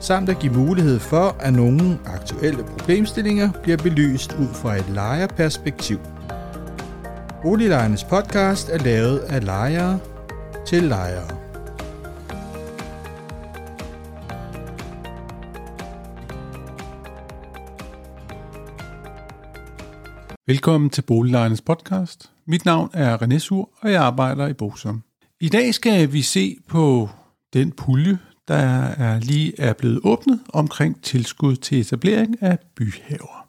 samt at give mulighed for, at nogle aktuelle problemstillinger bliver belyst ud fra et lejerperspektiv. Boliglejernes podcast er lavet af lejere til lejere. Velkommen til Boliglejernes podcast. Mit navn er René Sur, og jeg arbejder i Bosom. I dag skal vi se på den pulje, der er lige er blevet åbnet omkring tilskud til etablering af byhaver.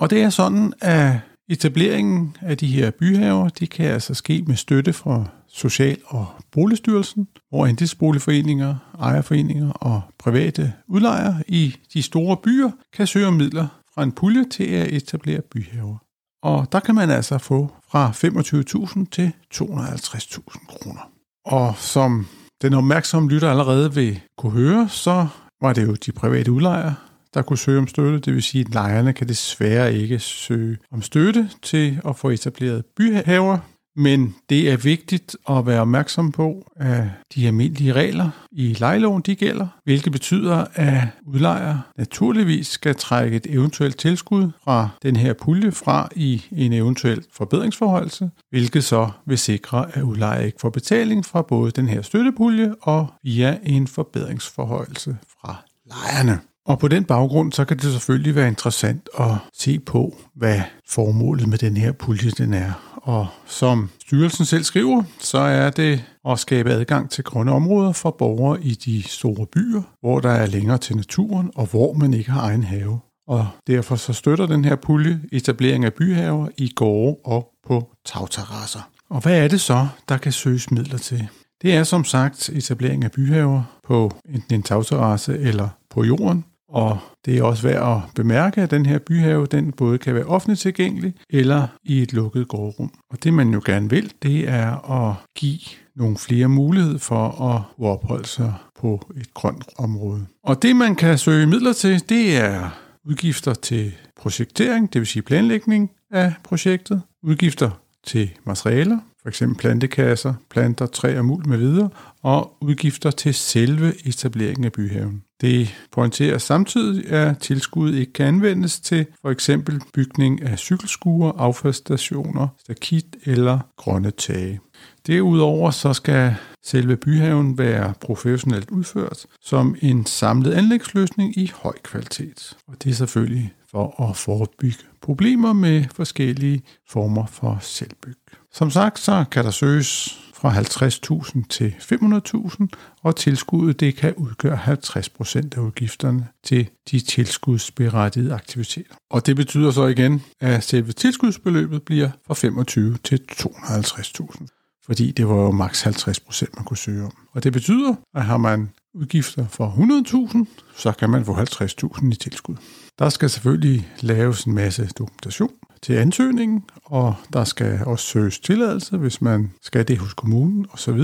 Og det er sådan, at etableringen af de her byhaver, de kan altså ske med støtte fra Social- og Boligstyrelsen, hvor andelsboligforeninger, ejerforeninger og private udlejere i de store byer kan søge om midler fra en pulje til at etablere byhaver. Og der kan man altså få fra 25.000 til 250.000 kroner. Og som den opmærksomme lytter allerede vil kunne høre, så var det jo de private udlejere, der kunne søge om støtte. Det vil sige, at lejerne kan desværre ikke søge om støtte til at få etableret byhaver. Men det er vigtigt at være opmærksom på, at de almindelige regler i lejeloven de gælder, hvilket betyder, at udlejer naturligvis skal trække et eventuelt tilskud fra den her pulje fra i en eventuel forbedringsforholdelse, hvilket så vil sikre, at udlejer ikke får betaling fra både den her støttepulje og via en forbedringsforholdelse fra lejerne. Og på den baggrund, så kan det selvfølgelig være interessant at se på, hvad formålet med den her pulje den er. Og som styrelsen selv skriver, så er det at skabe adgang til grønne områder for borgere i de store byer, hvor der er længere til naturen og hvor man ikke har egen have. Og derfor så støtter den her pulje etablering af byhaver i gårde og på tagterrasser. Og hvad er det så, der kan søges midler til? Det er som sagt etablering af byhaver på enten en tagterrasse eller på jorden, og det er også værd at bemærke, at den her byhave, den både kan være offentligt tilgængelig eller i et lukket gårdrum. Og det man jo gerne vil, det er at give nogle flere mulighed for at opholde sig på et grønt område. Og det man kan søge midler til, det er udgifter til projektering, det vil sige planlægning af projektet, udgifter til materialer, for eksempel plantekasser, planter, træer, og muld med videre, og udgifter til selve etableringen af byhaven. Det pointerer samtidig, at tilskuddet ikke kan anvendes til for eksempel bygning af cykelskuer, affaldsstationer, stakit eller grønne tage. Derudover så skal selve byhaven være professionelt udført som en samlet anlægsløsning i høj kvalitet. Og det er selvfølgelig for at forebygge problemer med forskellige former for selvbyg. Som sagt, så kan der søges fra 50.000 til 500.000, og tilskuddet det kan udgøre 50% af udgifterne til de tilskudsberettigede aktiviteter. Og det betyder så igen, at selve tilskudsbeløbet bliver fra 25 til 250.000, fordi det var jo maks 50% man kunne søge om. Og det betyder, at har man udgifter for 100.000, så kan man få 50.000 i tilskud. Der skal selvfølgelig laves en masse dokumentation, til ansøgningen, og der skal også søges tilladelse, hvis man skal det hos kommunen osv.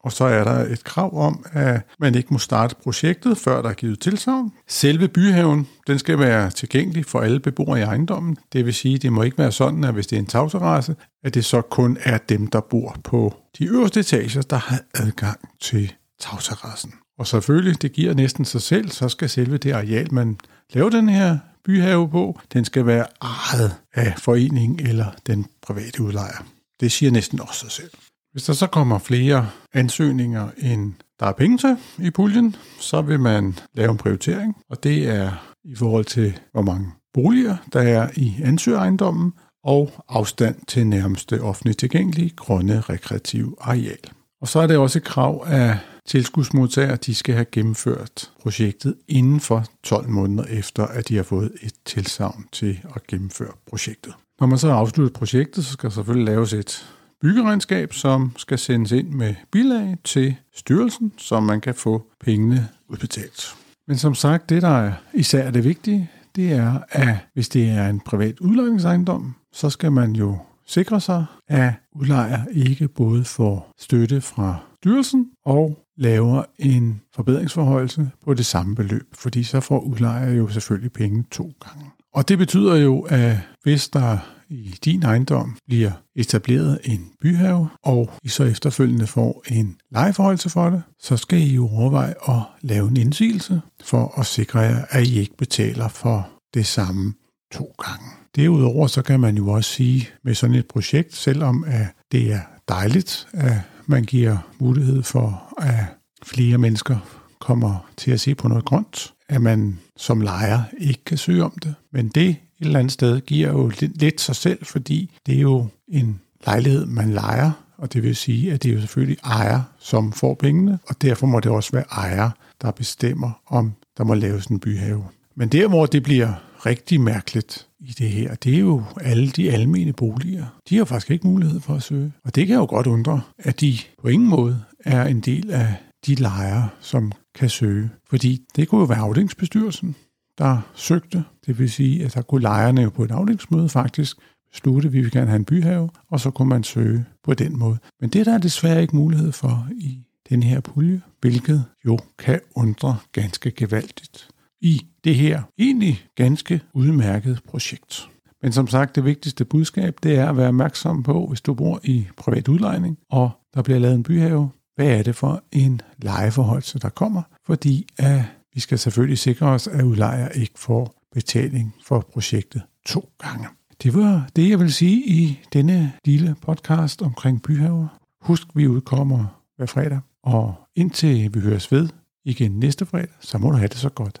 Og så er der et krav om, at man ikke må starte projektet, før der er givet tilsavn. Selve byhaven, den skal være tilgængelig for alle beboere i ejendommen. Det vil sige, at det må ikke være sådan, at hvis det er en tagterrasse, at det så kun er dem, der bor på de øverste etager, der har adgang til tagterrassen. Og selvfølgelig, det giver næsten sig selv, så skal selve det areal, man laver den her byhave på, den skal være ejet af foreningen eller den private udlejer. Det siger næsten også sig selv. Hvis der så kommer flere ansøgninger, end der er penge til i puljen, så vil man lave en prioritering, og det er i forhold til, hvor mange boliger der er i ansøgeejendommen, og afstand til nærmeste offentligt tilgængelige grønne rekreative areal. Og så er det også et krav, at tilskudsmodtagere de skal have gennemført projektet inden for 12 måneder efter, at de har fået et tilsavn til at gennemføre projektet. Når man så har afsluttet projektet, så skal der selvfølgelig laves et byggeregnskab, som skal sendes ind med bilag til styrelsen, så man kan få pengene udbetalt. Men som sagt, det der er især det vigtige, det er, at hvis det er en privat udlejningsejendom, så skal man jo sikre sig, at udlejer ikke både får støtte fra styrelsen og laver en forbedringsforhøjelse på det samme beløb, fordi så får udlejer jo selvfølgelig penge to gange. Og det betyder jo, at hvis der i din ejendom bliver etableret en byhave, og I så efterfølgende får en lejeforholdelse for det, så skal I jo overveje at lave en indsigelse for at sikre jer, at I ikke betaler for det samme to gange. Derudover så kan man jo også sige med sådan et projekt, selvom at det er dejligt, at man giver mulighed for, at flere mennesker kommer til at se på noget grønt, at man som lejer ikke kan søge om det. Men det et eller andet sted giver jo lidt sig selv, fordi det er jo en lejlighed, man lejer, og det vil sige, at det er jo selvfølgelig ejer, som får pengene, og derfor må det også være ejer, der bestemmer, om der må laves en byhave. Men der, hvor det bliver rigtig mærkeligt i det her, det er jo alle de almene boliger. De har faktisk ikke mulighed for at søge. Og det kan jo godt undre, at de på ingen måde er en del af de lejere, som kan søge. Fordi det kunne jo være afdelingsbestyrelsen, der søgte. Det vil sige, at der kunne lejerne jo på et afdelingsmøde faktisk beslutte, at vi vil gerne have en byhave, og så kunne man søge på den måde. Men det der er desværre ikke mulighed for i den her pulje, hvilket jo kan undre ganske gevaldigt i det her egentlig ganske udmærket projekt. Men som sagt, det vigtigste budskab, det er at være opmærksom på, hvis du bor i privat udlejning, og der bliver lavet en byhave, hvad er det for en lejeforholdelse, der kommer? Fordi at vi skal selvfølgelig sikre os, at udlejer ikke får betaling for projektet to gange. Det var det, jeg vil sige i denne lille podcast omkring byhaver. Husk, vi udkommer hver fredag, og indtil vi høres ved igen næste fredag, så må du have det så godt.